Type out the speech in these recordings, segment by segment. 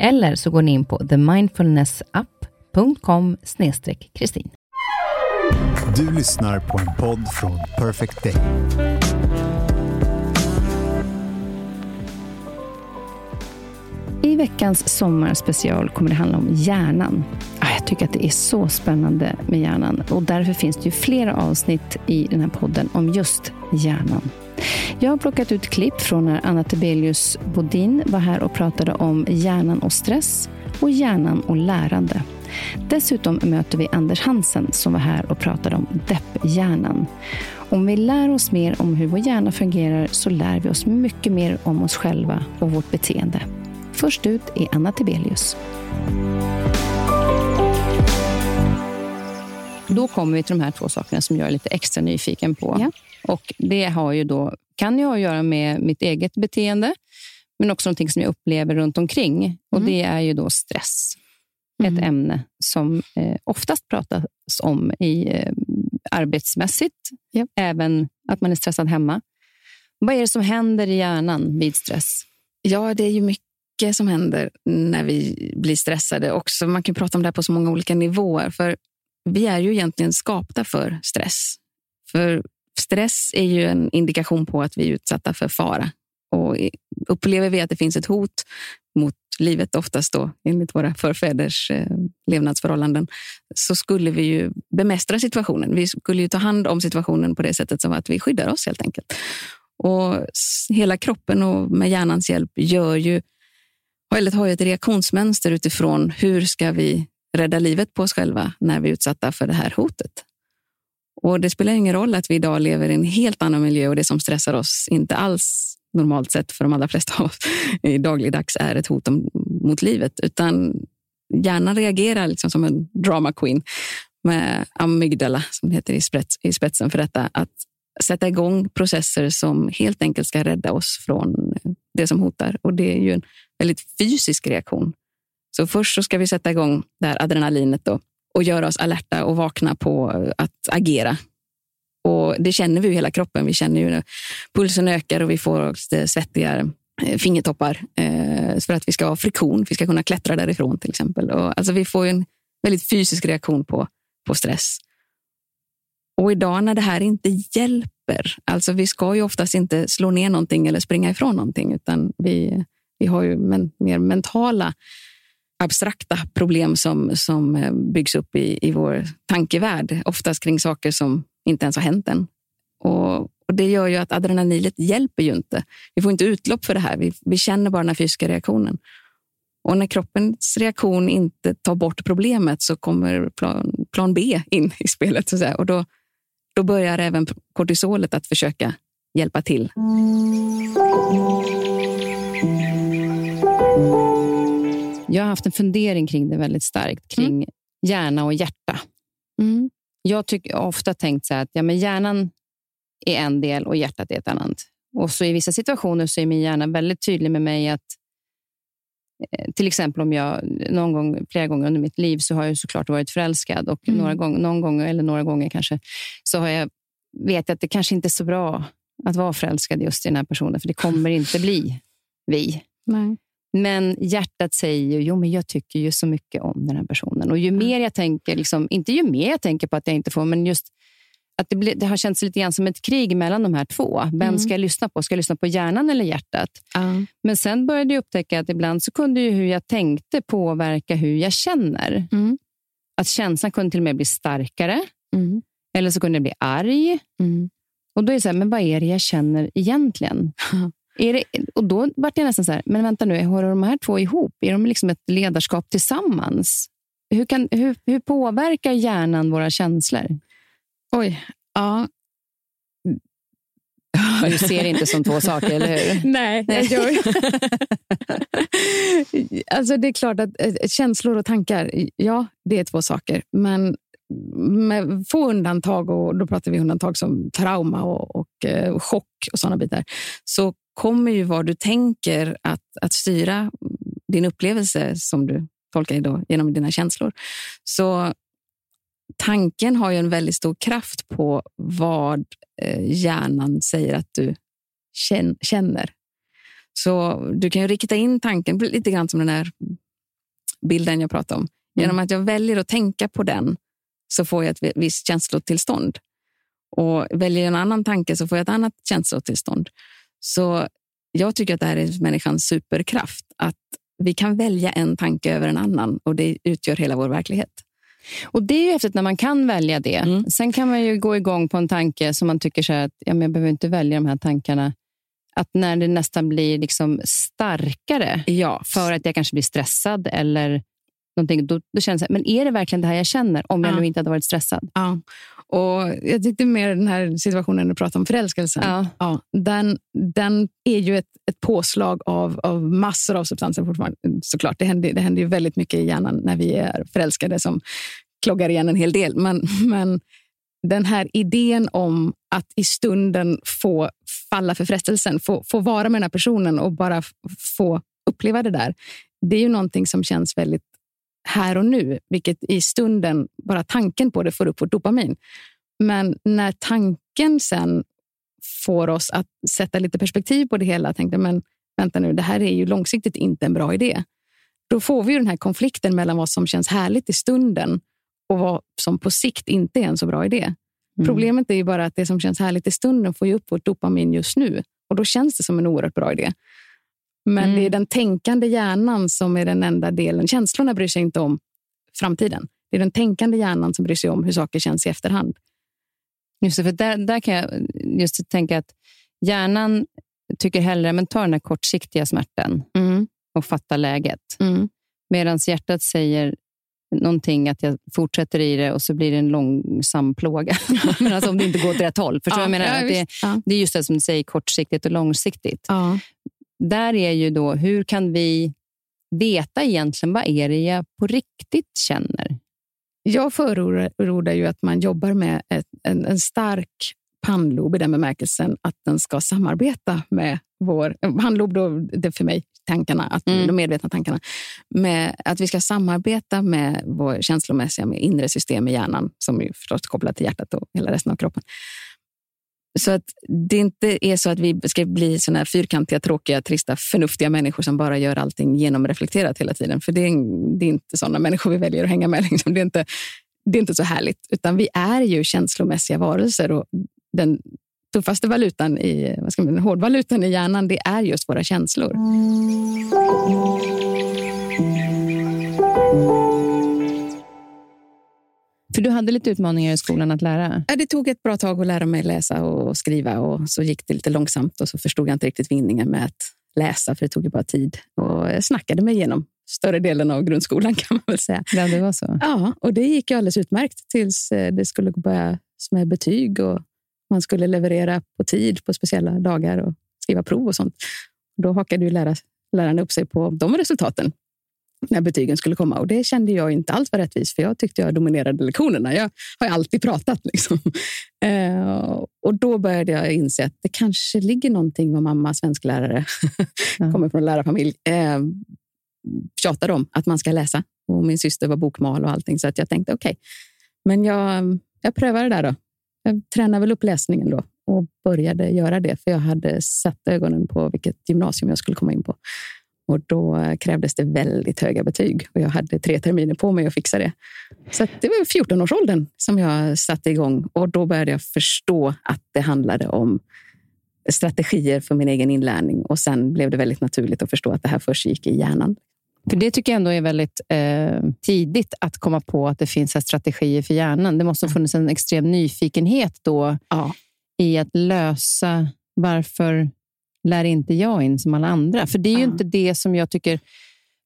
Eller så går ni in på themindfulnessapp.com kristin. Du lyssnar på en podd från Perfect Day. I veckans sommarspecial kommer det handla om hjärnan. Ah, jag tycker att det är så spännande med hjärnan och därför finns det ju flera avsnitt i den här podden om just hjärnan. Jag har plockat ut klipp från när Anna Tebelius Bodin var här och pratade om hjärnan och stress och hjärnan och lärande. Dessutom möter vi Anders Hansen som var här och pratade om depphjärnan. Om vi lär oss mer om hur vår hjärna fungerar så lär vi oss mycket mer om oss själva och vårt beteende. Först ut är Anna Tibelius. Då kommer vi till de här två sakerna som jag är lite extra nyfiken på. Ja. Och Det har ju då, kan ju ha att göra med mitt eget beteende, men också någonting som jag upplever runt omkring. Mm. Och Det är ju då stress. Mm. Ett ämne som eh, oftast pratas om i eh, arbetsmässigt, ja. även att man är stressad hemma. Vad är det som händer i hjärnan vid stress? Ja, det är ju mycket som händer när vi blir stressade. Också, man kan prata om det här på så många olika nivåer. För vi är ju egentligen skapta för stress. För Stress är ju en indikation på att vi är utsatta för fara. Och upplever vi att det finns ett hot mot livet, oftast då enligt våra förfäders eh, levnadsförhållanden, så skulle vi ju bemästra situationen. Vi skulle ju ta hand om situationen på det sättet som att vi skyddar oss helt enkelt. Och hela kroppen och med hjärnans hjälp gör ju, eller har ju ett reaktionsmönster utifrån hur ska vi rädda livet på oss själva när vi är utsatta för det här hotet. Och Det spelar ingen roll att vi idag lever i en helt annan miljö och det som stressar oss inte alls normalt sett för de allra flesta av oss i dagligdags är ett hot om, mot livet. Utan hjärnan reagerar liksom som en drama queen med amygdala, som det heter i, spets, i spetsen för detta. Att sätta igång processer som helt enkelt ska rädda oss från det som hotar. Och Det är ju en väldigt fysisk reaktion. Så först så ska vi sätta igång det här adrenalinet då, och göra oss alerta och vakna på att agera. Och Det känner vi i hela kroppen. Vi känner ju pulsen ökar och vi får eh, svettiga eh, fingertoppar eh, för att vi ska ha friktion. Vi ska kunna klättra därifrån till exempel. Och alltså vi får en väldigt fysisk reaktion på, på stress. Och idag när det här inte hjälper, alltså vi ska ju oftast inte slå ner någonting eller springa ifrån någonting, utan vi, vi har ju men, mer mentala abstrakta problem som, som eh, byggs upp i, i vår tankevärld. Oftast kring saker som inte ens har hänt än. Och, och Det gör ju att adrenalinet hjälper ju inte. Vi får inte utlopp för det här. Vi, vi känner bara den fysiska reaktionen. Och när kroppens reaktion inte tar bort problemet så kommer plan, plan B in i spelet. Så att säga. Och då, då börjar även kortisolet att försöka hjälpa till. Jag har haft en fundering kring det väldigt starkt, kring mm. hjärna och hjärta. Mm. Jag har ofta tänkt så att ja, men hjärnan är en del och hjärtat är ett annat. Och så I vissa situationer så är min hjärna väldigt tydlig med mig att eh, till exempel om jag någon gång, flera gånger under mitt liv så har jag såklart varit förälskad och mm. några gång, någon gång eller några gånger kanske så har jag vet att det kanske inte är så bra att vara förälskad just i den här personen, för det kommer inte bli vi. Nej. Men hjärtat säger ju, jo men jag tycker ju så mycket om den här personen. Och ju mer jag tänker, liksom, inte ju mer jag tänker på att jag inte får, men just att det, ble, det har känts lite grann som ett krig mellan de här två. Vem Mm. ska jag lyssna på? Ska jag lyssna på hjärnan eller hjärtat? Men sen började jag upptäcka att ibland så kunde ju hur jag tänkte påverka hur jag känner. Mm. Att känslan kunde till och med bli starkare, Mm. eller så kunde jag bli arg. Mm. Och då är det så här, men vad är det jag känner egentligen? är det, och då vart jag nästan så här, men vänta nu, hör de här två ihop? Är de liksom ett ledarskap tillsammans? Hur, kan, hur, hur påverkar hjärnan våra känslor? Oj. Ja. Du ser inte som två saker, eller hur? Nej, jag gör Alltså det är klart att eh, känslor och tankar, ja, det är två saker. Men med få undantag, och då pratar vi undantag som trauma och, och eh, chock och sådana bitar, så kommer ju vad du tänker att, att styra din upplevelse som du tolkar idag genom dina känslor. Så tanken har ju en väldigt stor kraft på vad eh, hjärnan säger att du känn- känner. Så du kan ju rikta in tanken lite grann som den här bilden jag pratade om. Genom att jag väljer att tänka på den så får jag ett visst känslotillstånd. Och väljer jag en annan tanke så får jag ett annat känslotillstånd. Så jag tycker att det här är människans superkraft. Att vi kan välja en tanke över en annan och det utgör hela vår verklighet. Och Det är ju häftigt när man kan välja det. Mm. Sen kan man ju gå igång på en tanke som man tycker så att ja, men jag behöver inte välja de här tankarna. Att när det nästan blir liksom starkare Ja, för att jag kanske blir stressad eller någonting, då, då känns det, men är det verkligen det här jag känner om jag Ja. nu inte hade varit stressad? Ja. Och jag tyckte mer den här situationen du pratade om förälskelsen. Ja. Ja, den, den är ju ett, ett påslag av, av massor av substanser fortfarande. Såklart, det händer, det händer ju väldigt mycket i hjärnan när vi är förälskade som kloggar igen en hel del. Men, men den här idén om att i stunden få falla för frestelsen, få, få vara med den här personen och bara få uppleva det där. Det är ju någonting som känns väldigt här och nu, vilket i stunden, bara tanken på det får upp vårt dopamin. Men när tanken sen får oss att sätta lite perspektiv på det hela, tänkte men vänta nu, det här är ju långsiktigt inte en bra idé. Då får vi ju den här konflikten mellan vad som känns härligt i stunden och vad som på sikt inte är en så bra idé. Mm. Problemet är ju bara att det som känns härligt i stunden får ju upp vårt dopamin just nu och då känns det som en oerhört bra idé. Men Mm. det är den tänkande hjärnan som är den enda delen. Känslorna bryr sig inte om framtiden. Det är den tänkande hjärnan som bryr sig om hur saker känns i efterhand. Just det, för där, där kan jag just tänka att hjärnan tycker hellre men ta den här kortsiktiga smärtan och fatta läget. Mm. Medan hjärtat säger någonting att jag fortsätter i det och så blir det en långsam plåga. men alltså om det inte går åt rätt håll. Förstår vad jag menar? ja, Att det, ja. det är just det som du säger, kortsiktigt och långsiktigt. Där är ju då, hur kan vi veta egentligen vad är det jag på riktigt känner? Jag förordar ju att man jobbar med ett, en, en stark pannlob i den bemärkelsen att den ska samarbeta med vår... Pannlob, då, det är för mig tankarna, att, Mm. de medvetna tankarna. Med att vi ska samarbeta med vår känslomässiga med inre system i hjärnan som är förstås kopplat till hjärtat och hela resten av kroppen. Så att det inte är så att vi ska bli såna här fyrkantiga, tråkiga, trista, förnuftiga människor som bara gör allting genomreflekterat hela tiden. För det är, det är inte sådana människor vi väljer att hänga med. Liksom. Det, är inte, det är inte så härligt. Utan vi är ju känslomässiga varelser och den tuffaste valutan i, vad ska man, den hårdvalutan i hjärnan, det är just våra känslor. Mm. För du hade lite utmaningar i skolan att lära. Ja, det tog ett bra tag att lära mig läsa och skriva och så gick det lite långsamt och så förstod jag inte riktigt vinningen med att läsa för det tog ju bara tid. Och jag snackade mig igenom större delen av grundskolan kan man väl säga. Ja, det var så. Ja, och det gick ju alldeles utmärkt tills eh, det skulle börja med betyg och man skulle leverera på tid på speciella dagar och skriva prov och sånt. Då hakade ju lära, läraren upp sig på de resultaten när betygen skulle komma. Och Det kände jag inte alls var rättvist, för jag tyckte jag dominerade lektionerna. Jag har ju alltid pratat. Liksom. Eh, och Då började jag inse att det kanske ligger någonting vad mamma, svensklärare, Ja. kommer från en lärarfamilj, eh, tjatar om att man ska läsa. Och Min syster var bokmal och allting, så att jag tänkte okej, men jag, jag prövar det där då. Jag tränar väl upp läsningen då och började göra det, för jag hade satt ögonen på vilket gymnasium jag skulle komma in på. Och då krävdes det väldigt höga betyg och jag hade tre terminer på mig att fixa det. Så det var 14-årsåldern som jag satte igång och då började jag förstå att det handlade om strategier för min egen inlärning och sen blev det väldigt naturligt att förstå att det här först gick i hjärnan. För Det tycker jag ändå är väldigt eh, tidigt att komma på att det finns strategier för hjärnan. Det måste ha funnits en extrem nyfikenhet då ja. i att lösa varför lär inte jag in som alla andra? För det är ju ja. inte det som jag tycker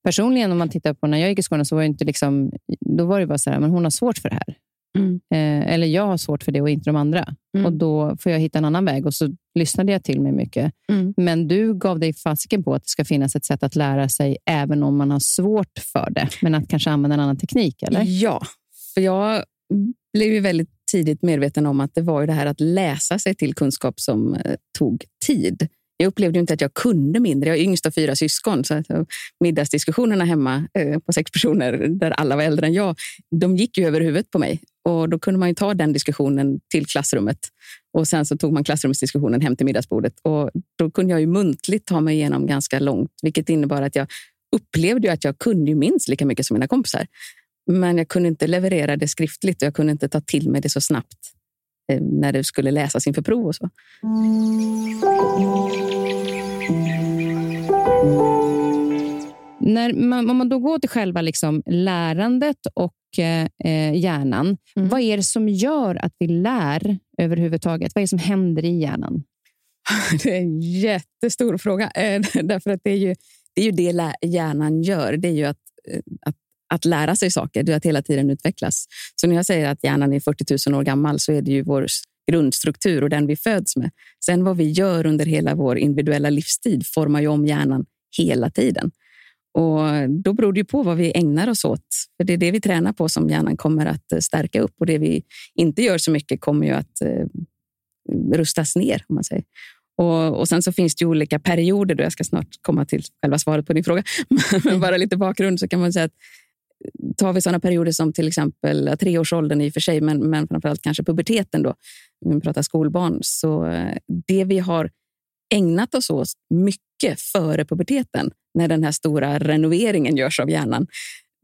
personligen, om man tittar på när jag gick i skolan, så var det inte liksom, då var det bara så här, men hon har svårt för det här. Mm. Eh, eller jag har svårt för det och inte de andra. Mm. Och Då får jag hitta en annan väg. Och så lyssnade jag till mig mycket. Mm. Men du gav dig fasiken på att det ska finnas ett sätt att lära sig även om man har svårt för det. Men att kanske använda en annan teknik, eller? Ja, för jag blev ju väldigt tidigt medveten om att det var ju det här att läsa sig till kunskap som eh, tog tid. Jag upplevde inte att jag kunde mindre. Jag är yngst av fyra syskon. Så att eh, middagsdiskussionerna hemma eh, på sex personer, där alla var äldre än jag, de gick ju över huvudet på mig. Och Då kunde man ta den diskussionen till klassrummet. Och Sen så tog man klassrumsdiskussionen hem till middagsbordet. Och Då kunde jag ju muntligt ta mig igenom ganska långt, vilket innebar att jag upplevde att jag kunde minst lika mycket som mina kompisar. Men jag kunde inte leverera det skriftligt och jag kunde inte ta till mig det så snabbt när det skulle läsas inför prov och så. När man, om man då går till själva liksom lärandet och eh, hjärnan, mm. vad är det som gör att vi lär överhuvudtaget? Vad är det som händer i hjärnan? Det är en jättestor fråga. Eh, därför att det är ju det, är ju det hjärnan gör. Det är ju att, eh, att, att lära sig saker, det är att hela tiden utvecklas. Så när jag säger att hjärnan är 40 000 år gammal så är det ju vår grundstruktur och den vi föds med. Sen vad vi gör under hela vår individuella livstid formar ju om hjärnan hela tiden. Och Då beror det på vad vi ägnar oss åt. För Det är det vi tränar på som hjärnan kommer att eh, stärka upp och det vi inte gör så mycket kommer ju att eh, rustas ner. om man säger. Och, och Sen så finns det olika perioder. Då jag ska snart komma till själva svaret på din fråga. Men bara lite bakgrund så kan man säga att tar vi sådana perioder som till exempel treårsåldern i och för sig, men, men framförallt kanske puberteten då, om vi pratar skolbarn, så eh, det vi har ägnat oss åt mycket före puberteten, när den här stora renoveringen görs av hjärnan,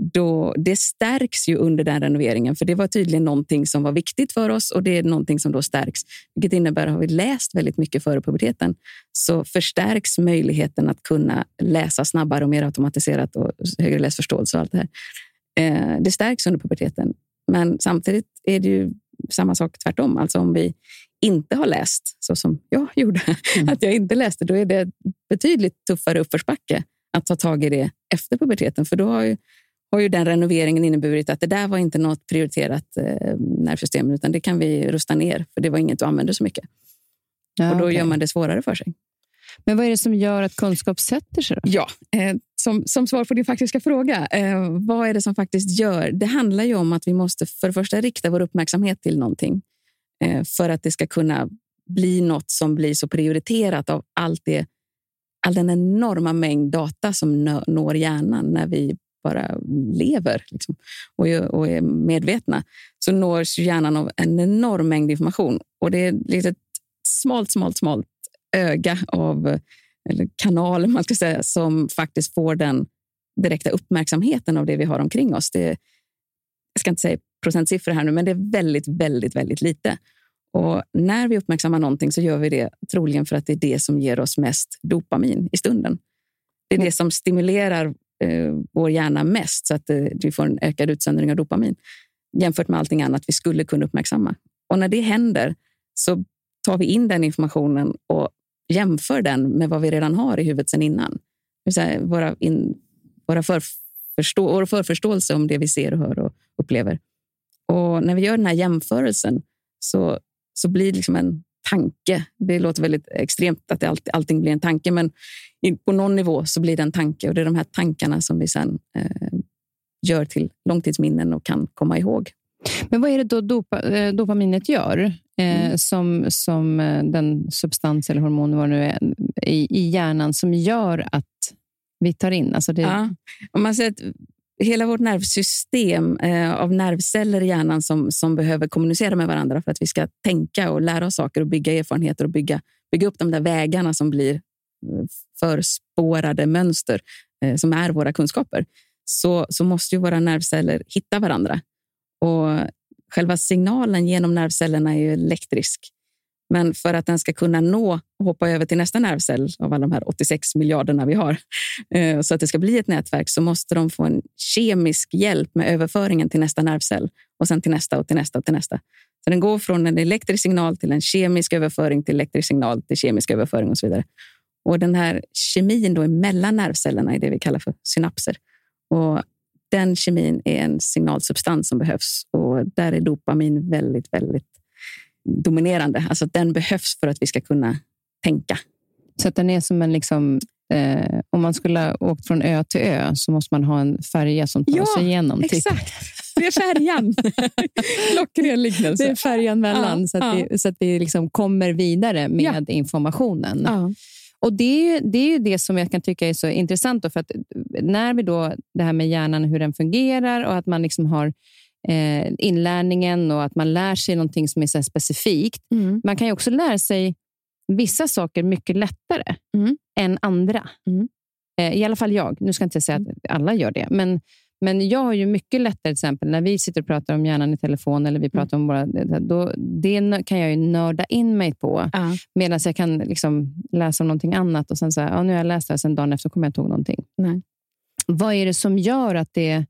då, det stärks ju under den renoveringen. För det var tydligen någonting som var viktigt för oss och det är någonting som då stärks. Vilket innebär att har vi läst väldigt mycket före puberteten så förstärks möjligheten att kunna läsa snabbare och mer automatiserat och högre läsförståelse och allt det här. Eh, det stärks under puberteten. Men samtidigt är det ju samma sak tvärtom. Alltså om vi inte har läst, så som jag gjorde, mm. att jag inte läste, då är det betydligt tuffare uppförsbacke att ta tag i det efter puberteten. För då har ju, har ju den renoveringen inneburit att det där var inte något prioriterat eh, nervsystem, utan det kan vi rusta ner, för det var inget du använde så mycket. Ja, och Då okay. gör man det svårare för sig. Men vad är det som gör att kunskap sätter sig? Då? Ja, eh, som, som svar på din faktiska fråga. Eh, vad är det som faktiskt gör? Det handlar ju om att vi måste för det första rikta vår uppmärksamhet till någonting eh, för att det ska kunna bli något som blir så prioriterat av allt det, all den enorma mängd data som når hjärnan när vi bara lever liksom, och, är, och är medvetna. Så nås hjärnan av en enorm mängd information. Och det är ett smalt, smalt, smalt öga av eller kanal man ska säga, som faktiskt får den direkta uppmärksamheten av det vi har omkring oss. Det, jag ska inte säga procentsiffror här nu, men det är väldigt, väldigt, väldigt lite. Och när vi uppmärksammar någonting så gör vi det troligen för att det är det som ger oss mest dopamin i stunden. Det är det som stimulerar eh, vår hjärna mest så att eh, vi får en ökad utsöndring av dopamin jämfört med allting annat vi skulle kunna uppmärksamma. Och när det händer så tar vi in den informationen och jämför den med vad vi redan har i huvudet sen innan. Säga, våra, in, våra förförstå, vår förförståelse om det vi ser, och hör och upplever. Och när vi gör den här jämförelsen så, så blir det liksom en tanke. Det låter väldigt extremt att det all, allting blir en tanke, men på någon nivå så blir det en tanke. Och det är de här tankarna som vi sen eh, gör till långtidsminnen och kan komma ihåg. Men vad är det då dopa, eh, dopaminet gör mm. som, som eh, den substans eller hormon vad nu är, i, i hjärnan som gör att vi tar in? Alltså det... ja. Om man säger att hela vårt nervsystem eh, av nervceller i hjärnan som, som behöver kommunicera med varandra för att vi ska tänka och lära oss saker och bygga erfarenheter och bygga, bygga upp de där vägarna som blir förspårade mönster. eh, som är våra kunskaper, så, så måste ju våra nervceller hitta varandra. Och själva signalen genom nervcellerna är ju elektrisk. Men för att den ska kunna nå och hoppa över till nästa nervcell av alla de här 86 miljarderna vi har, eh, så att det ska bli ett nätverk, så måste de få en kemisk hjälp med överföringen till nästa nervcell och sen till nästa och till nästa och till nästa. Så den går från en elektrisk signal till en kemisk överföring till elektrisk signal till kemisk överföring och så vidare. Och den här kemin då mellan nervcellerna är det vi kallar för synapser. Och den kemin är en signalsubstans som behövs och där är dopamin väldigt, väldigt dominerande. Alltså den behövs för att vi ska kunna tänka. Så att den är som en liksom, eh, om man skulle ha åkt från ö till ö så måste man ha en färja som tar ja, sig igenom. Typ. Exakt. Det är färjan. Klockren liknelse. Det är färjan mellan, ja, så att ja. vi, så att vi liksom kommer vidare med informationen. Och det är, ju, det är ju det som jag kan tycka är så intressant. Då, för att när vi då, det här med hjärnan, hur den fungerar och att man liksom har eh, inlärningen och att man lär sig någonting som är så specifikt. Mm. Man kan ju också lära sig vissa saker mycket lättare mm. än andra. Mm. Eh, I alla fall jag. Nu ska jag inte säga att mm. alla gör det, men, men jag har ju mycket lättare, till exempel när vi sitter och pratar om hjärnan i telefon eller vi mm. pratar om våra... Då, det kan jag ju nörda in mig på, uh. medan jag kan liksom läsa om någonting annat och sen säga ja, nu har jag läst det här, sen dagen efter kommer jag inte ihåg någonting. Nej. Vad är det som gör att det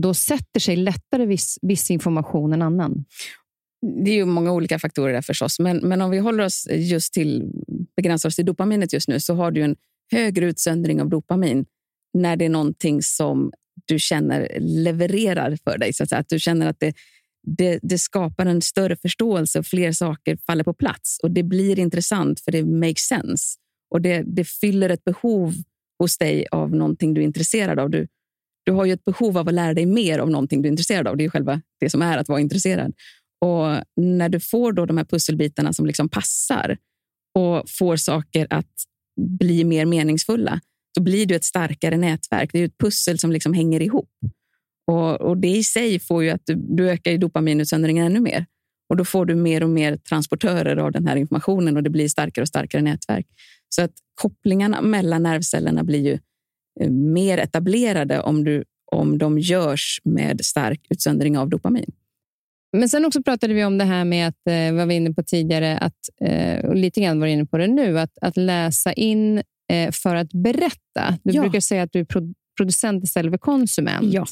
då sätter sig lättare viss, viss information än annan? Det är ju många olika faktorer där förstås, men, men om vi håller oss just till, begränsar oss till dopaminet just nu så har du en högre utsöndring av dopamin när det är någonting som du känner levererar för dig. Så att, säga. att du känner att det, det, det, skapar en större förståelse och fler saker faller på plats. Och Det blir intressant för det makes sense. Och det, det fyller ett behov hos dig av någonting du är intresserad av. Du, du har ju ett behov av att lära dig mer om någonting du är intresserad av. Det är själva det som är att vara intresserad. Och När du får då de här pusselbitarna som liksom passar och får saker att bli mer meningsfulla, då blir du ett starkare nätverk. Det är ett pussel som liksom hänger ihop. Och, och Det i sig får ju att du, du ökar dopaminutsöndringen ännu mer. Och Då får du mer och mer transportörer av den här informationen och det blir starkare och starkare nätverk. Så att kopplingarna mellan nervcellerna blir ju eh, mer etablerade om, du, om de görs med stark utsöndring av dopamin. Men sen också pratade vi om det här med att, eh, vad vi inne på tidigare, att, eh, och lite grann var inne på det nu, att, att läsa in för att berätta. Du ja. brukar säga att du är pro producent istället för konsument. Ja.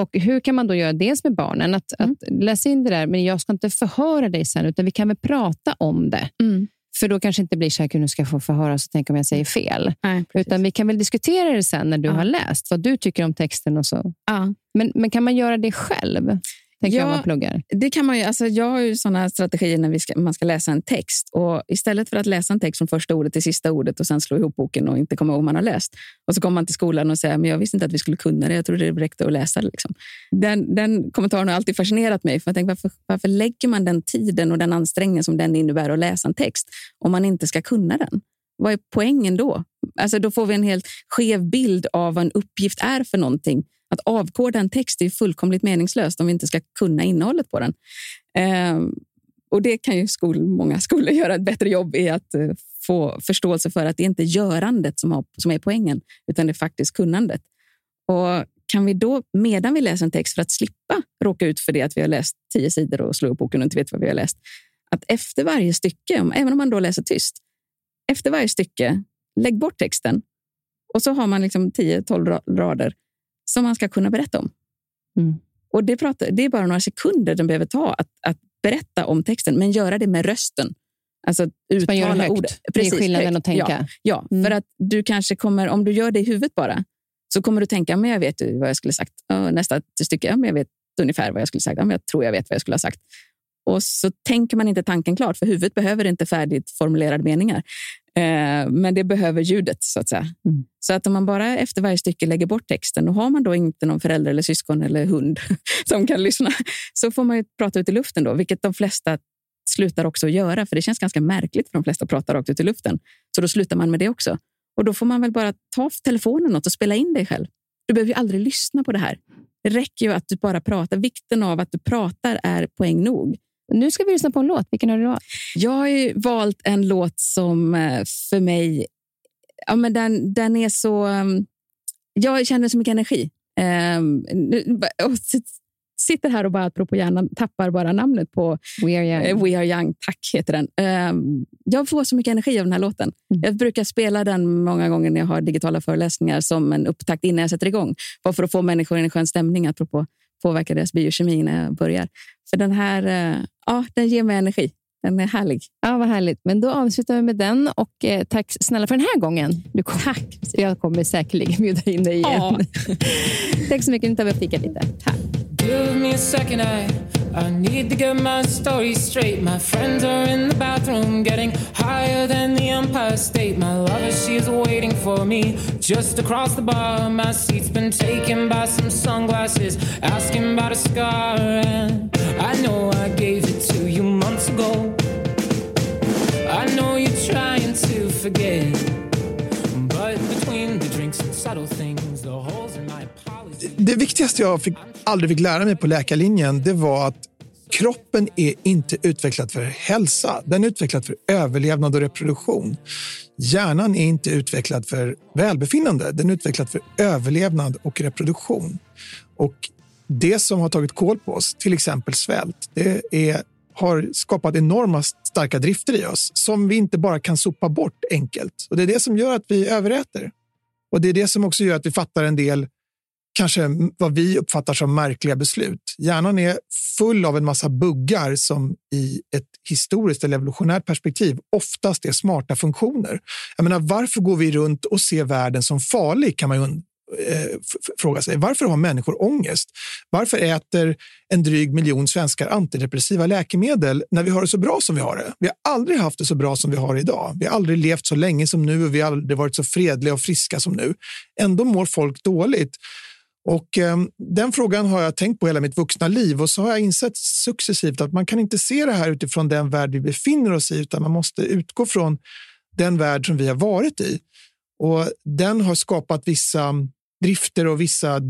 Och Hur kan man då göra dels med barnen? Att, mm. att läsa in det där, men jag ska inte förhöra dig sen, utan vi kan väl prata om det. Mm. För då kanske inte blir så här, nu ska jag få förhöra så tänk om jag säger fel. Nej, Utan vi kan väl diskutera det sen när du ja. har läst, vad du tycker om texten och så. Ja. Men, men kan man göra det själv? Tänker ja, jag, man pluggar? Det kan man ju. Alltså, jag har ju såna strategier när ska, man ska läsa en text. Och Istället för att läsa en text från första ordet till sista ordet och sen slå ihop boken och inte komma ihåg vad man har läst. Och så kommer man till skolan och säger men jag visste inte att vi skulle kunna det. Jag trodde det räckte att läsa. Liksom. Den, den kommentaren har alltid fascinerat mig. För jag tänker, varför, varför lägger man den tiden och den ansträngningen som den innebär att läsa en text om man inte ska kunna den? Vad är poängen då? Alltså, då får vi en helt skev bild av vad en uppgift är för någonting att avkoda en text är fullkomligt meningslöst om vi inte ska kunna innehållet på den. Eh, och Det kan ju skol, många skolor göra ett bättre jobb i att eh, få förståelse för att det inte är görandet som, har, som är poängen, utan det är faktiskt kunnandet. Och kan vi då, medan vi läser en text, för att slippa råka ut för det att vi har läst tio sidor och slå upp boken och inte vet vad vi har läst, att efter varje stycke, även om man då läser tyst, efter varje stycke, lägg bort texten och så har man liksom 10-12 rader som man ska kunna berätta om. Mm. Och det, pratar, det är bara några sekunder den behöver ta att, att berätta om texten, men göra det med rösten. Alltså uttala ordet. Precis, det är skillnaden högt. att tänka. Ja, ja mm. för att du kanske kommer, om du gör det i huvudet bara, så kommer du tänka, men jag vet vad jag skulle sagt. nästa stycke, men jag vet ungefär vad jag skulle sagt. men jag tror jag vet vad jag skulle ha sagt. Och så tänker man inte tanken klart, för huvudet behöver inte färdigt formulerade meningar. Eh, men det behöver ljudet, så att säga. Mm. Så att om man bara efter varje stycke lägger bort texten, och har man då inte någon förälder eller syskon eller hund som kan lyssna, så får man ju prata ut i luften då, vilket de flesta slutar också att göra, för det känns ganska märkligt för de flesta att prata rakt ut i luften. Så då slutar man med det också. Och då får man väl bara ta telefonen och spela in dig själv. Du behöver ju aldrig lyssna på det här. Det räcker ju att du bara pratar. Vikten av att du pratar är poäng nog. Nu ska vi lyssna på en låt. Vilken har du valt? Jag har valt en låt som eh, för mig... Ja, men den, den är så... Um, jag känner så mycket energi. Um, och sitter här och bara, apropå hjärnan, tappar bara namnet på We Are Young. Uh, We Are Young, tack heter den. Um, jag får så mycket energi av den här låten. Mm. Jag brukar spela den många gånger när jag har digitala föreläsningar som en upptakt innan jag sätter igång. Bara för att få människor i en skön stämning, apropå påverka deras biokemi när jag börjar. För den här uh, ja, den ger mig energi. Den är härlig. Ja, vad härligt. Men då avslutar vi med den. Och eh, tack snälla för den här gången. Du kom. Tack. Jag kommer säkerligen bjuda in dig igen. Ja. tack så mycket. Nu tar vi och fikar lite. Tack. I, need to get my story straight. My friends are in the bathroom getting higher than the Empire State. My lover, she's waiting for me just across the bar. My seat's been taken by some sunglasses, asking about a scar. And I know I gave it to you months ago. I know you're trying to forget. But between the drinks and subtle things, the holes in my apology. Det viktigaste jag fick, aldrig fick lära mig på läkarlinjen, det var att kroppen är inte utvecklad för hälsa. Den är utvecklad för överlevnad och reproduktion. Hjärnan är inte utvecklad för välbefinnande. Den är utvecklad för överlevnad och reproduktion. Och det som har tagit koll på oss, till exempel svält, det är, har skapat enorma starka drifter i oss som vi inte bara kan sopa bort enkelt. Och Det är det som gör att vi överäter. Och Det är det som också gör att vi fattar en del kanske vad vi uppfattar som märkliga beslut. Hjärnan är full av en massa buggar som i ett historiskt eller evolutionärt perspektiv oftast är smarta funktioner. Jag menar, varför går vi runt och ser världen som farlig kan man eh, fråga sig. Varför har människor ångest? Varför äter en dryg miljon svenskar antidepressiva läkemedel när vi har det så bra som vi har det? Vi har aldrig haft det så bra som vi har idag. Vi har aldrig levt så länge som nu och vi har aldrig varit så fredliga och friska som nu. Ändå mår folk dåligt. Och eh, Den frågan har jag tänkt på hela mitt vuxna liv och så har jag insett successivt att man kan inte se det här utifrån den värld vi befinner oss i utan man måste utgå från den värld som vi har varit i. Och Den har skapat vissa drifter och vissa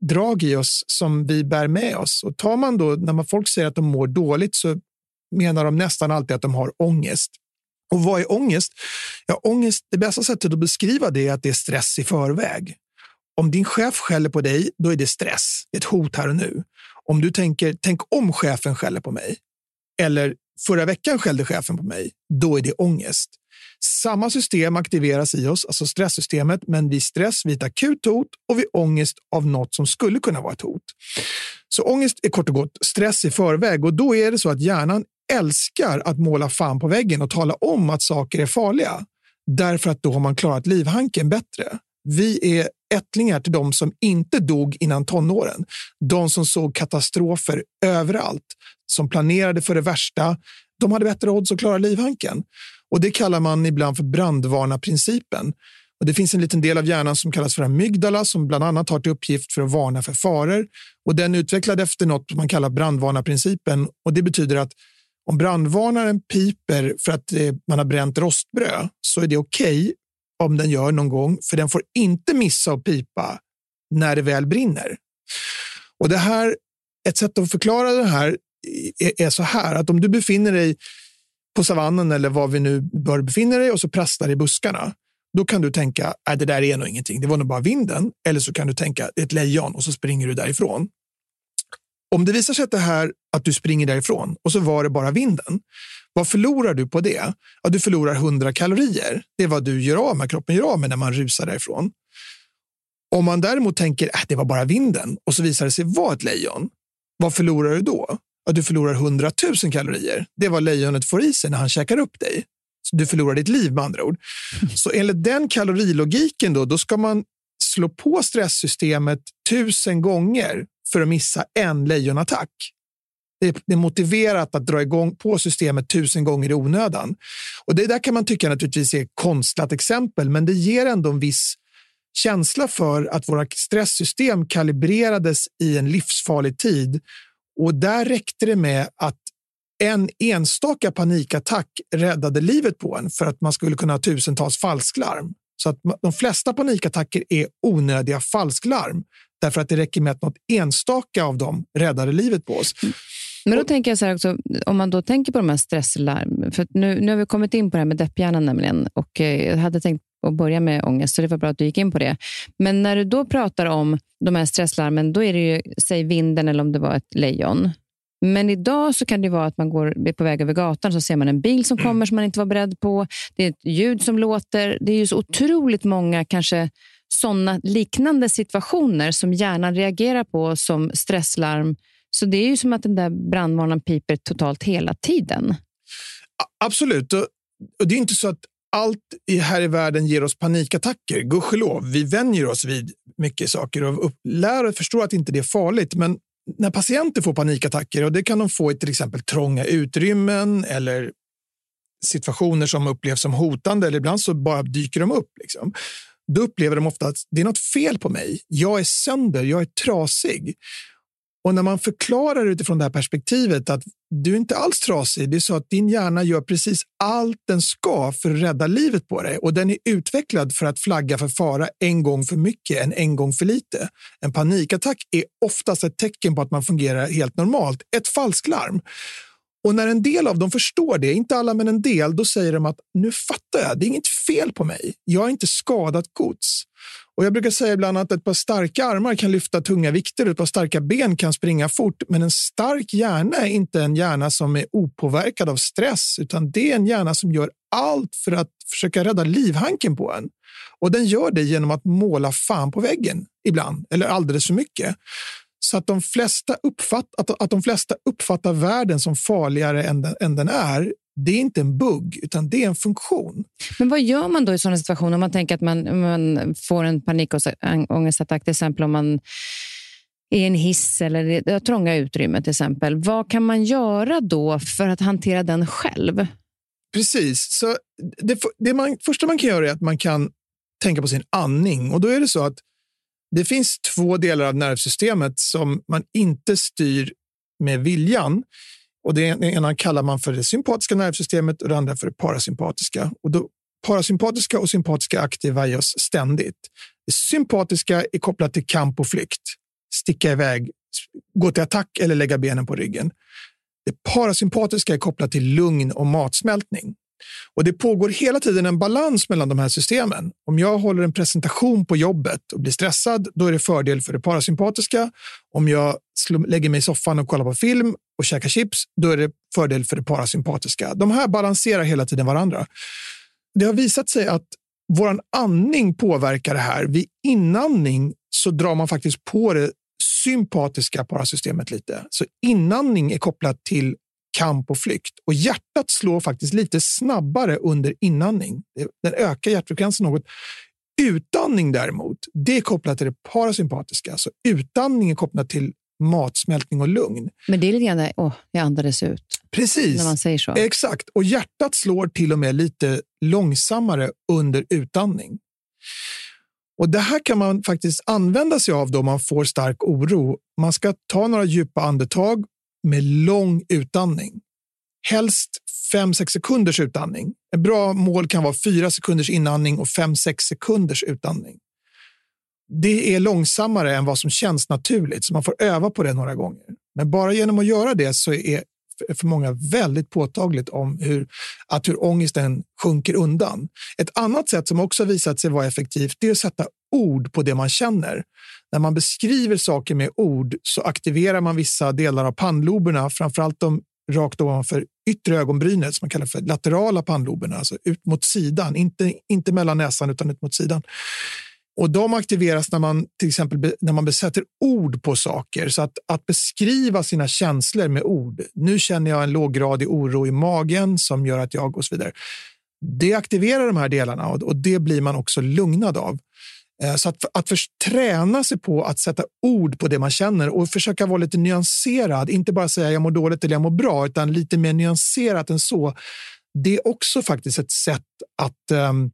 drag i oss som vi bär med oss. Och tar man då, när man folk säger att de mår dåligt så menar de nästan alltid att de har ångest. Och vad är ångest? Ja, ångest, det bästa sättet att beskriva det är att det är stress i förväg. Om din chef skäller på dig, då är det stress, ett hot här och nu. Om du tänker, tänk om chefen skäller på mig, eller förra veckan skällde chefen på mig, då är det ångest. Samma system aktiveras i oss, alltså stresssystemet, men vid stress vid ett akut hot och vid ångest av något som skulle kunna vara ett hot. Så ångest är kort och gott stress i förväg och då är det så att hjärnan älskar att måla fan på väggen och tala om att saker är farliga. Därför att då har man klarat livhanken bättre. Vi är ättlingar till de som inte dog innan tonåren. De som såg katastrofer överallt, som planerade för det värsta. De hade bättre odds att klara livhanken. Och Det kallar man ibland för brandvarnarprincipen. Och det finns en liten del av hjärnan som kallas för amygdala som bland annat har till uppgift för att varna för faror. Och Den är utvecklad efter något man kallar brandvarnarprincipen. Och Det betyder att om brandvarnaren piper för att eh, man har bränt rostbröd så är det okej okay om den gör någon gång, för den får inte missa att pipa när det väl brinner. Och det här, Ett sätt att förklara det här är, så här att om du befinner dig på savannen eller var vi nu bör befinna dig och så prasslar i buskarna. Då kan du tänka att det där är nog ingenting. Det var nog bara vinden. Eller så kan du tänka det är ett lejon och så springer du därifrån. Om det visar sig att, det här, att du springer därifrån och så var det bara vinden, vad förlorar du på det? Ja, du förlorar 100 kalorier. Det är vad du gör av med, kroppen gör av med när man rusar därifrån. Om man däremot tänker att äh, det var bara vinden och så visar det sig vara ett lejon, vad förlorar du då? Ja, du förlorar 100 000 kalorier. Det är vad lejonet får i sig när han käkar upp dig. Så du förlorar ditt liv med andra ord. Så enligt den kalorilogiken då, då ska man slå på stresssystemet tusen gånger för att missa en lejonattack. Det är motiverat att dra igång på systemet tusen gånger i onödan. Och det där kan man tycka naturligtvis är ett konstlat exempel, men det ger ändå en viss känsla för att våra stresssystem kalibrerades i en livsfarlig tid. Och där räckte det med att en enstaka panikattack räddade livet på en för att man skulle kunna ha tusentals falsklarm. Så att de flesta panikattacker är onödiga falsklarm därför att det räcker med att något enstaka av dem räddade livet på oss. Mm. Men då tänker jag så här också, om man då tänker på de här stresslarm, för nu, nu har vi kommit in på det här med depphjärnan nämligen, och eh, jag hade tänkt att börja med ångest, så det var bra att du gick in på det. Men när du då pratar om de här stresslarmen, då är det ju, säg vinden eller om det var ett lejon. Men idag så kan det vara att man går är på väg över gatan så ser man en bil som kommer som man inte var beredd på. Det är ett ljud som låter. Det är ju så otroligt många kanske sådana liknande situationer som hjärnan reagerar på som stresslarm. Så det är ju som att den där brandvarnaren piper totalt hela tiden. Absolut. Och det är inte så att allt här i världen ger oss panikattacker. Gudskelov, vi vänjer oss vid mycket saker och lär och förstår att inte det är farligt. Men när patienter får panikattacker, och det kan de få i till exempel trånga utrymmen eller situationer som upplevs som hotande, eller ibland så bara dyker de upp. Liksom. Då upplever de ofta att det är något fel på mig. Jag är sönder, jag är trasig. Och när man förklarar utifrån det här perspektivet att du är inte alls trasig, det är så att din hjärna gör precis allt den ska för att rädda livet på dig och den är utvecklad för att flagga för fara en gång för mycket än en gång för lite. En panikattack är oftast ett tecken på att man fungerar helt normalt, ett falsklarm. Och när en del av dem förstår det, inte alla men en del, då säger de att nu fattar jag, det är inget fel på mig. Jag är inte skadat gods. Och jag brukar säga ibland att ett par starka armar kan lyfta tunga vikter, ett par starka ben kan springa fort, men en stark hjärna är inte en hjärna som är opåverkad av stress, utan det är en hjärna som gör allt för att försöka rädda livhanken på en. Och den gör det genom att måla fan på väggen ibland, eller alldeles för mycket. Så att de flesta, uppfatt, att, att de flesta uppfattar världen som farligare än den, än den är, det är inte en bugg, utan det är en funktion. Men vad gör man då i sådana situationer? Om man tänker att man, man får en panikångestattack, till exempel om man är i en hiss eller det trånga utrymmet till exempel. Vad kan man göra då för att hantera den själv? Precis. Så det, det man, första man kan göra är att man kan tänka på sin andning. Och då är det så att det finns två delar av nervsystemet som man inte styr med viljan. Och det ena kallar man för det sympatiska nervsystemet och det andra för det parasympatiska. Och då, parasympatiska och sympatiska aktiverar i oss ständigt. Det sympatiska är kopplat till kamp och flykt. Sticka iväg, gå till attack eller lägga benen på ryggen. Det parasympatiska är kopplat till lugn och matsmältning. Och Det pågår hela tiden en balans mellan de här systemen. Om jag håller en presentation på jobbet och blir stressad, då är det fördel för det parasympatiska. Om jag lägger mig i soffan och kollar på film och käkar chips, då är det fördel för det parasympatiska. De här balanserar hela tiden varandra. Det har visat sig att vår andning påverkar det här. Vid inandning så drar man faktiskt på det sympatiska parasystemet lite. Så inandning är kopplat till kamp och flykt. Och hjärtat slår faktiskt lite snabbare under inandning. Den ökar hjärtfrekvensen något. Utandning däremot, det är kopplat till det parasympatiska. Så utandning är kopplat till matsmältning och lugn. Men det är lite grann, åh, jag andades ut. Precis. När man säger så. Exakt. Och hjärtat slår till och med lite långsammare under utandning. Och Det här kan man faktiskt använda sig av då man får stark oro. Man ska ta några djupa andetag med lång utandning. Helst 5-6 sekunders utandning. Ett bra mål kan vara 4 sekunders inandning och 5-6 sekunders utandning. Det är långsammare än vad som känns naturligt, så man får öva på det några gånger. Men bara genom att göra det så är för många väldigt påtagligt om hur, att hur ångesten sjunker undan. Ett annat sätt som också visat sig vara effektivt är att sätta ord på det man känner. När man beskriver saker med ord så aktiverar man vissa delar av pannloberna, framförallt de rakt ovanför yttre ögonbrynet som man kallar för laterala pannloberna, alltså ut mot sidan, inte, inte mellan näsan utan ut mot sidan. Och De aktiveras när man till exempel när man besätter ord på saker. Så att, att beskriva sina känslor med ord. Nu känner jag en låggradig oro i magen som gör att jag och så vidare. Det aktiverar de här delarna och, och det blir man också lugnad av. Eh, så att, att för, träna sig på att sätta ord på det man känner och försöka vara lite nyanserad. Inte bara säga jag mår dåligt eller jag mår bra, utan lite mer nyanserat än så. Det är också faktiskt ett sätt att um,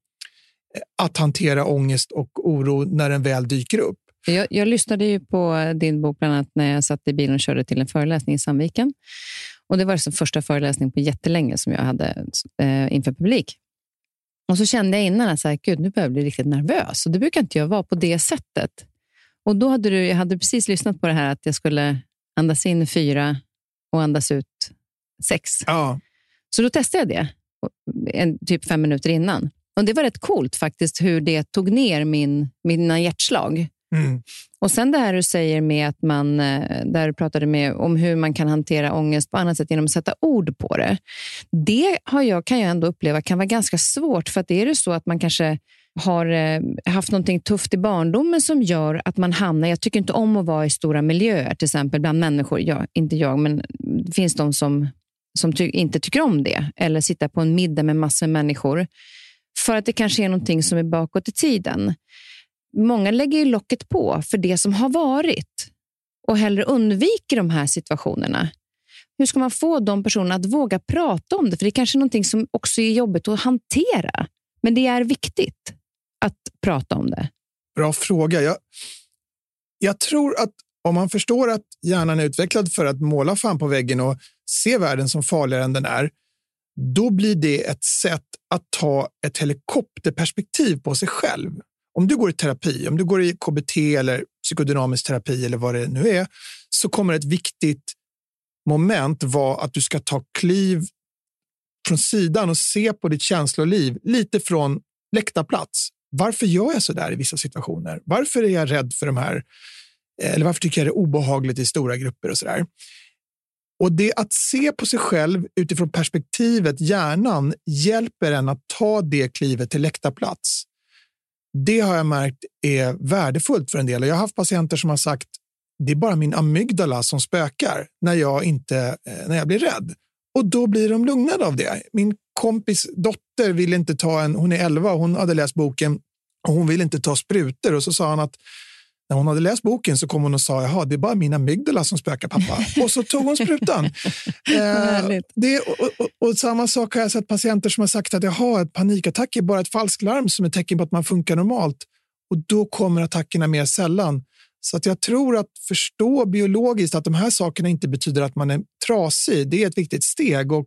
att hantera ångest och oro när den väl dyker upp. Jag, jag lyssnade ju på din bok bland annat när jag satt i bilen och körde till en föreläsning i Sandviken. Och Det var den första föreläsningen på jättelänge som jag hade eh, inför publik. Och så kände jag innan att så här, Gud, nu börjar jag bli riktigt nervös. Och Det brukar inte jag vara på det sättet. Och då hade du, Jag hade precis lyssnat på det här att jag skulle andas in fyra och andas ut sex. Ja. Så då testade jag det, en, typ fem minuter innan. Och Det var rätt coolt faktiskt hur det tog ner min, mina hjärtslag. Mm. Och sen det här du säger med att man, eh, där du pratade med om hur man kan hantera ångest på annat sätt genom att sätta ord på det. Det har jag, kan jag ändå uppleva kan vara ganska svårt. För att är det så att man kanske har eh, haft någonting tufft i barndomen som gör att man hamnar... Jag tycker inte om att vara i stora miljöer, till exempel bland människor. Ja, inte jag, men det finns de som, som ty inte tycker om det. Eller sitta på en middag med massor med människor. För att det kanske är någonting som är bakåt i tiden. Många lägger ju locket på för det som har varit och hellre undviker de här situationerna. Hur ska man få de personerna att våga prata om det? För det är kanske är någonting som också är jobbigt att hantera. Men det är viktigt att prata om det. Bra fråga. Jag, jag tror att om man förstår att hjärnan är utvecklad för att måla fan på väggen och se världen som farligare än den är, då blir det ett sätt att ta ett helikopterperspektiv på sig själv om du går i terapi, om du går i KBT eller psykodynamisk terapi eller vad det nu är, så kommer ett viktigt moment vara att du ska ta kliv från sidan och se på ditt känsloliv lite från läktarplats. Varför gör jag så där i vissa situationer? Varför är jag rädd för de här? Eh, eller varför tycker jag det är obehagligt i stora grupper och så där? Och det att se på sig själv utifrån perspektivet hjärnan hjälper en att ta det klivet till läktarplats det har jag märkt är värdefullt för en del. Jag har haft patienter som har sagt det är bara min amygdala som spökar när jag, inte, eh, när jag blir rädd. Och då blir de lugnade av det. Min kompis dotter ville inte ta en, hon är 11 och hon hade läst boken och hon vill inte ta sprutor. Och så sa han att när hon hade läst boken så kom hon och sa jaha, det är bara min amygdala som spökar pappa. och så tog hon sprutan. eh, det, och, och, och, samma sak har jag sett patienter som har sagt att jaha, ett panikattack är bara ett falsklarm som är tecken på att man funkar normalt. Och då kommer attackerna mer sällan. Så att jag tror att förstå biologiskt att de här sakerna inte betyder att man är trasig. Det är ett viktigt steg. Och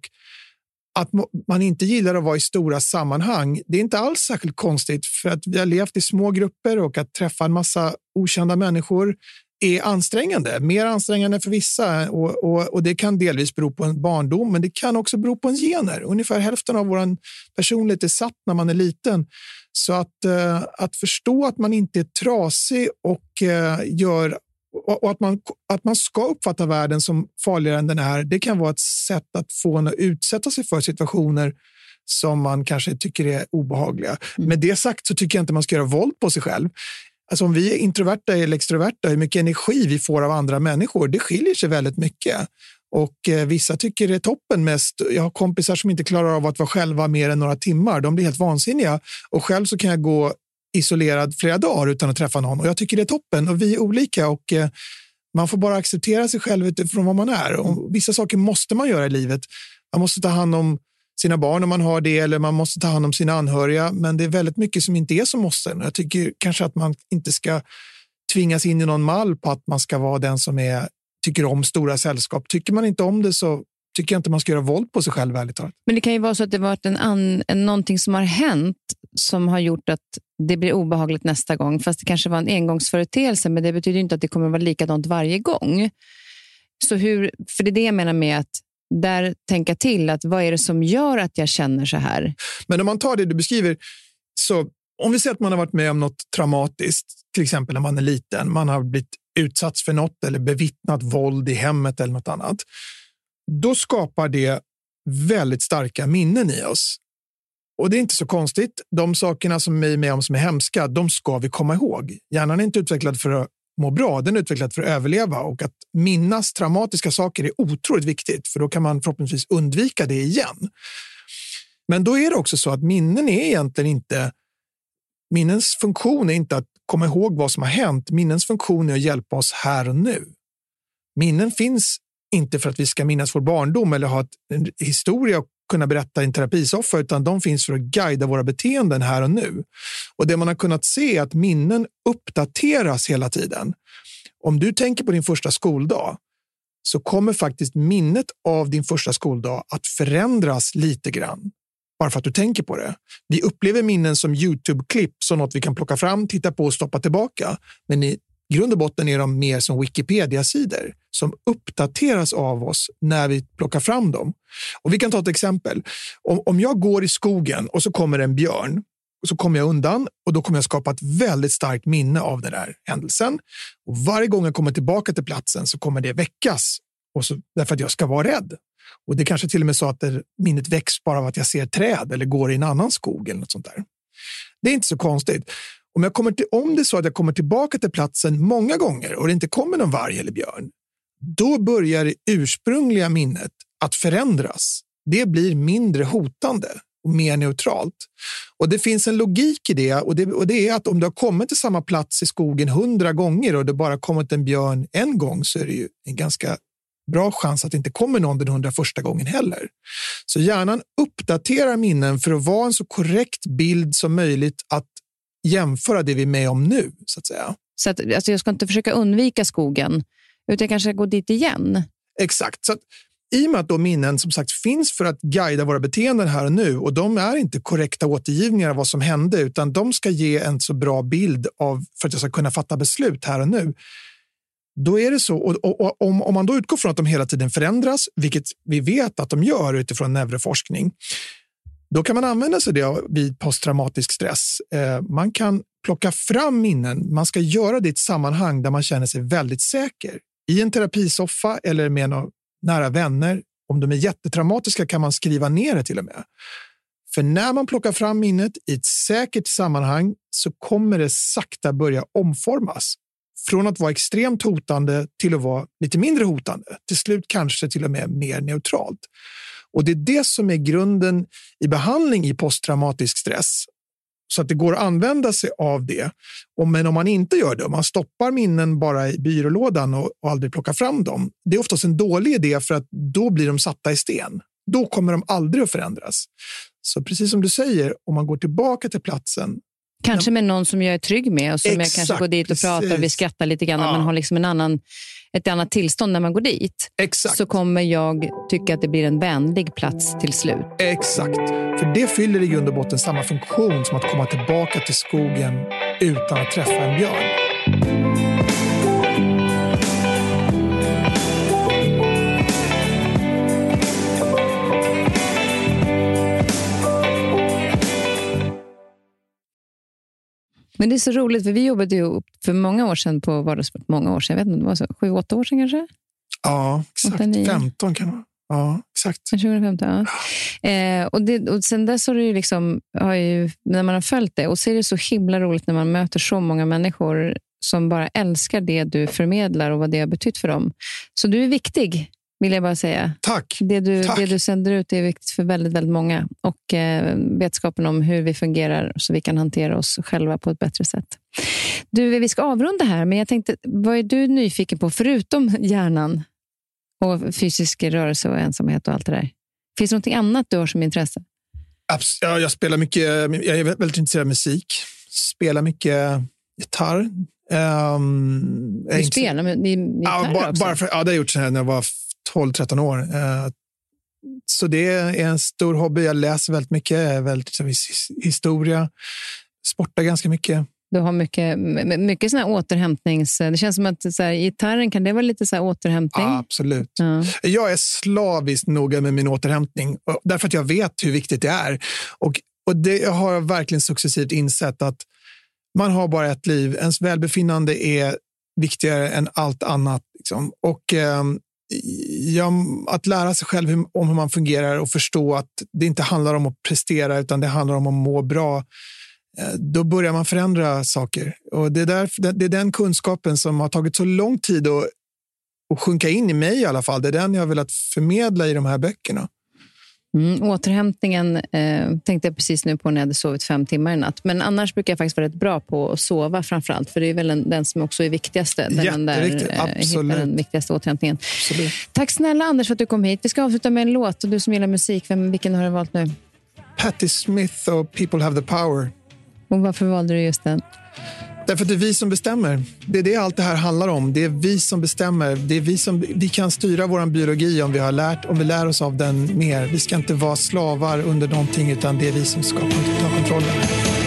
att man inte gillar att vara i stora sammanhang, det är inte alls särskilt konstigt för att vi har levt i små grupper och att träffa en massa okända människor är ansträngande, mer ansträngande för vissa och, och, och, det kan delvis bero på en barndom, men det kan också bero på en gener. Ungefär hälften av vår personlighet är satt när man är liten. Så att, eh, att förstå att man inte är trasig och eh, gör och att man, att man ska uppfatta världen som farligare än den är, det kan vara ett sätt att få en att utsätta sig för situationer som man kanske tycker är obehagliga. Mm. Med det sagt så tycker jag inte man ska göra våld på sig själv. Alltså om vi är introverta eller extroverta, hur mycket energi vi får av andra människor, det skiljer sig väldigt mycket. Och eh, Vissa tycker det är toppen mest. Jag har kompisar som inte klarar av att vara själva mer än några timmar. De blir helt vansinniga. Och själv så kan jag gå isolerad flera dagar utan att träffa någon. Och Jag tycker det är toppen och vi är olika. och eh, Man får bara acceptera sig själv utifrån vad man är. Och vissa saker måste man göra i livet. Man måste ta hand om sina barn om man har det eller man måste ta hand om sina anhöriga. Men det är väldigt mycket som inte är som måste. Jag tycker kanske att man inte ska tvingas in i någon mall på att man ska vara den som är, tycker om stora sällskap. Tycker man inte om det så tycker jag inte man ska göra våld på sig själv. Ärligt talat. Men det kan ju vara så att det varit en, an, en, någonting som har hänt som har gjort att det blir obehagligt nästa gång. Fast det kanske var en engångsföreteelse, men det betyder inte att det kommer att vara likadant varje gång. Så hur, för det är det jag menar med att där tänka till. att Vad är det som gör att jag känner så här? Men om man tar det du beskriver, så om vi säger att man har varit med om något traumatiskt, till exempel när man är liten, man har blivit utsatt för något eller bevittnat våld i hemmet eller något annat. Då skapar det väldigt starka minnen i oss. Och det är inte så konstigt. De sakerna som vi är med om som är hemska, de ska vi komma ihåg. Hjärnan är inte utvecklad för att må bra, den är utvecklad för att överleva och att minnas traumatiska saker är otroligt viktigt för då kan man förhoppningsvis undvika det igen. Men då är det också så att minnen är egentligen inte Minnens funktion är inte att komma ihåg vad som har hänt. Minnens funktion är att hjälpa oss här och nu. Minnen finns inte för att vi ska minnas vår barndom eller ha en historia att kunna berätta i en terapisoffa, utan de finns för att guida våra beteenden här och nu. Och Det man har kunnat se är att minnen uppdateras hela tiden. Om du tänker på din första skoldag så kommer faktiskt minnet av din första skoldag att förändras lite grann bara för att du tänker på det. Vi upplever minnen som Youtube-klipp, som något vi kan plocka fram, titta på och stoppa tillbaka. Men i grund och botten är de mer som Wikipedia-sidor som uppdateras av oss när vi plockar fram dem. Och Vi kan ta ett exempel. Om, om jag går i skogen och så kommer en björn så kommer jag undan och då kommer jag skapa ett väldigt starkt minne av den där händelsen. Och varje gång jag kommer tillbaka till platsen så kommer det väckas och så, därför att jag ska vara rädd. Och Det kanske till och med så att det, minnet väcks bara av att jag ser träd eller går i en annan skog eller något sånt där. Det är inte så konstigt. Om, jag kommer till, om det är så att jag kommer tillbaka till platsen många gånger och det inte kommer någon varg eller björn, då börjar det ursprungliga minnet att förändras. Det blir mindre hotande och mer neutralt. Och Det finns en logik i det och, det och det är att om du har kommit till samma plats i skogen hundra gånger och det bara kommit en björn en gång så är det ju en ganska bra chans att det inte kommer någon den hundra första gången heller. Så hjärnan uppdaterar minnen för att vara en så korrekt bild som möjligt att jämföra det vi är med om nu. Så att säga. Så att, alltså jag ska inte försöka undvika skogen, utan jag kanske ska gå dit igen? Exakt. Så att, i och med att då minnen som sagt finns för att guida våra beteenden här och nu och de är inte korrekta återgivningar av vad som hände utan de ska ge en så bra bild av för att jag ska kunna fatta beslut här och nu. Då är det så, och, och, och om, om man då utgår från att de hela tiden förändras, vilket vi vet att de gör utifrån neuroforskning, då kan man använda sig av det vid posttraumatisk stress. Eh, man kan plocka fram minnen. Man ska göra det i ett sammanhang där man känner sig väldigt säker. I en terapisoffa eller med några nära vänner. Om de är jättetraumatiska kan man skriva ner det till och med. För när man plockar fram minnet i ett säkert sammanhang så kommer det sakta börja omformas. Från att vara extremt hotande till att vara lite mindre hotande. Till slut kanske till och med mer neutralt. Och Det är det som är grunden i behandling i posttraumatisk stress. Så att det går att använda sig av det. Men om man inte gör det, om man stoppar minnen bara i byrålådan och, och aldrig plockar fram dem, det är oftast en dålig idé för att då blir de satta i sten. Då kommer de aldrig att förändras. Så precis som du säger, om man går tillbaka till platsen Kanske med någon som jag är trygg med och som Exakt, jag kanske går dit och precis. pratar och vi skrattar lite grann. Ja. Man har liksom en annan, ett annat tillstånd när man går dit. Exakt. Så kommer jag tycka att det blir en vänlig plats till slut. Exakt. För det fyller i grund och botten samma funktion som att komma tillbaka till skogen utan att träffa en björn. Men det är så roligt, för vi jobbade ju för många år sedan på Vardagssport. Många år sedan, jag vet inte, det var så, sju, åtta år sedan kanske? Ja, exakt. 8, 15 kan det vara. Ja, exakt. 2015, ja. Eh, och, det, och sen dess har det ju liksom, har ju, när man har följt det, och så är det så himla roligt när man möter så många människor som bara älskar det du förmedlar och vad det har betytt för dem. Så du är viktig vill jag bara säga. Tack. Det du, Tack. Det du sänder ut är viktigt för väldigt, väldigt många. Och eh, vetskapen om hur vi fungerar så vi kan hantera oss själva på ett bättre sätt. Du, vi ska avrunda här, men jag tänkte, vad är du nyfiken på förutom hjärnan och fysisk rörelse och ensamhet och allt det där? Finns det något annat du har som intresse? Ja, jag spelar mycket. Jag är väldigt intresserad av musik. Spelar mycket gitarr. Um, du spelar med gitarr ja, bara, också? Bara för, ja, det har jag gjort sedan jag var 12-13 år. Eh, så det är en stor hobby. Jag läser väldigt mycket, väldigt historia, sportar ganska mycket. Du har mycket, mycket sån här återhämtnings... Det känns som att så här, gitarren, kan det vara lite så här återhämtning? Ja, absolut. Ja. Jag är slaviskt noga med min återhämtning, därför att jag vet hur viktigt det är. Och, och det har jag verkligen successivt insett att man har bara ett liv. Ens välbefinnande är viktigare än allt annat. Liksom. Och eh, ja, att lära sig själv hur, om hur man fungerar och förstå att det inte handlar om att prestera utan det handlar om att må bra. Eh, då börjar man förändra saker. Och det, är där, det är den kunskapen som har tagit så lång tid att, att sjunka in i mig i alla fall. Det är den jag har velat förmedla i de här böckerna. Mm, återhämtningen eh, tänkte jag precis nu på när jag hade sovit fem timmar i natt. Men annars brukar jag faktiskt vara rätt bra på att sova framför allt. För det är väl den, den som också är viktigaste. Den där, eh, den viktigaste återhämtningen. Absolut. Tack snälla Anders för att du kom hit. Vi ska avsluta med en låt. Och du som gillar musik, vem, vilken har du valt nu? Patti Smith och People Have the Power. Och varför valde du just den? Därför att det är vi som bestämmer. Det är det allt det här handlar om. Det är vi som bestämmer. Det är vi, som, vi kan styra vår biologi om vi, har lärt, om vi lär oss av den mer. Vi ska inte vara slavar under någonting utan det är vi som ska ta kontrollen.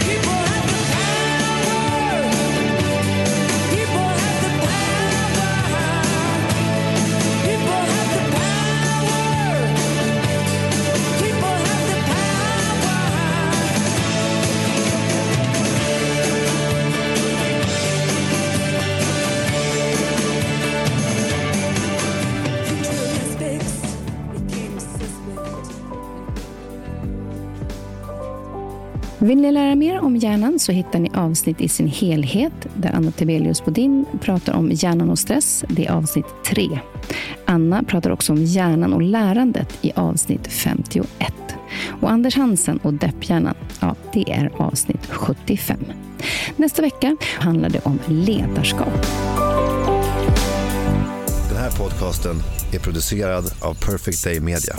Vill ni lära mer om hjärnan så hittar ni avsnitt i sin helhet där Anna Tebelius Bodin pratar om hjärnan och stress. Det är avsnitt 3. Anna pratar också om hjärnan och lärandet i avsnitt 51. Och Anders Hansen och depphjärnan, ja, det är avsnitt 75. Nästa vecka handlar det om ledarskap. Den här podcasten är producerad av Perfect Day Media.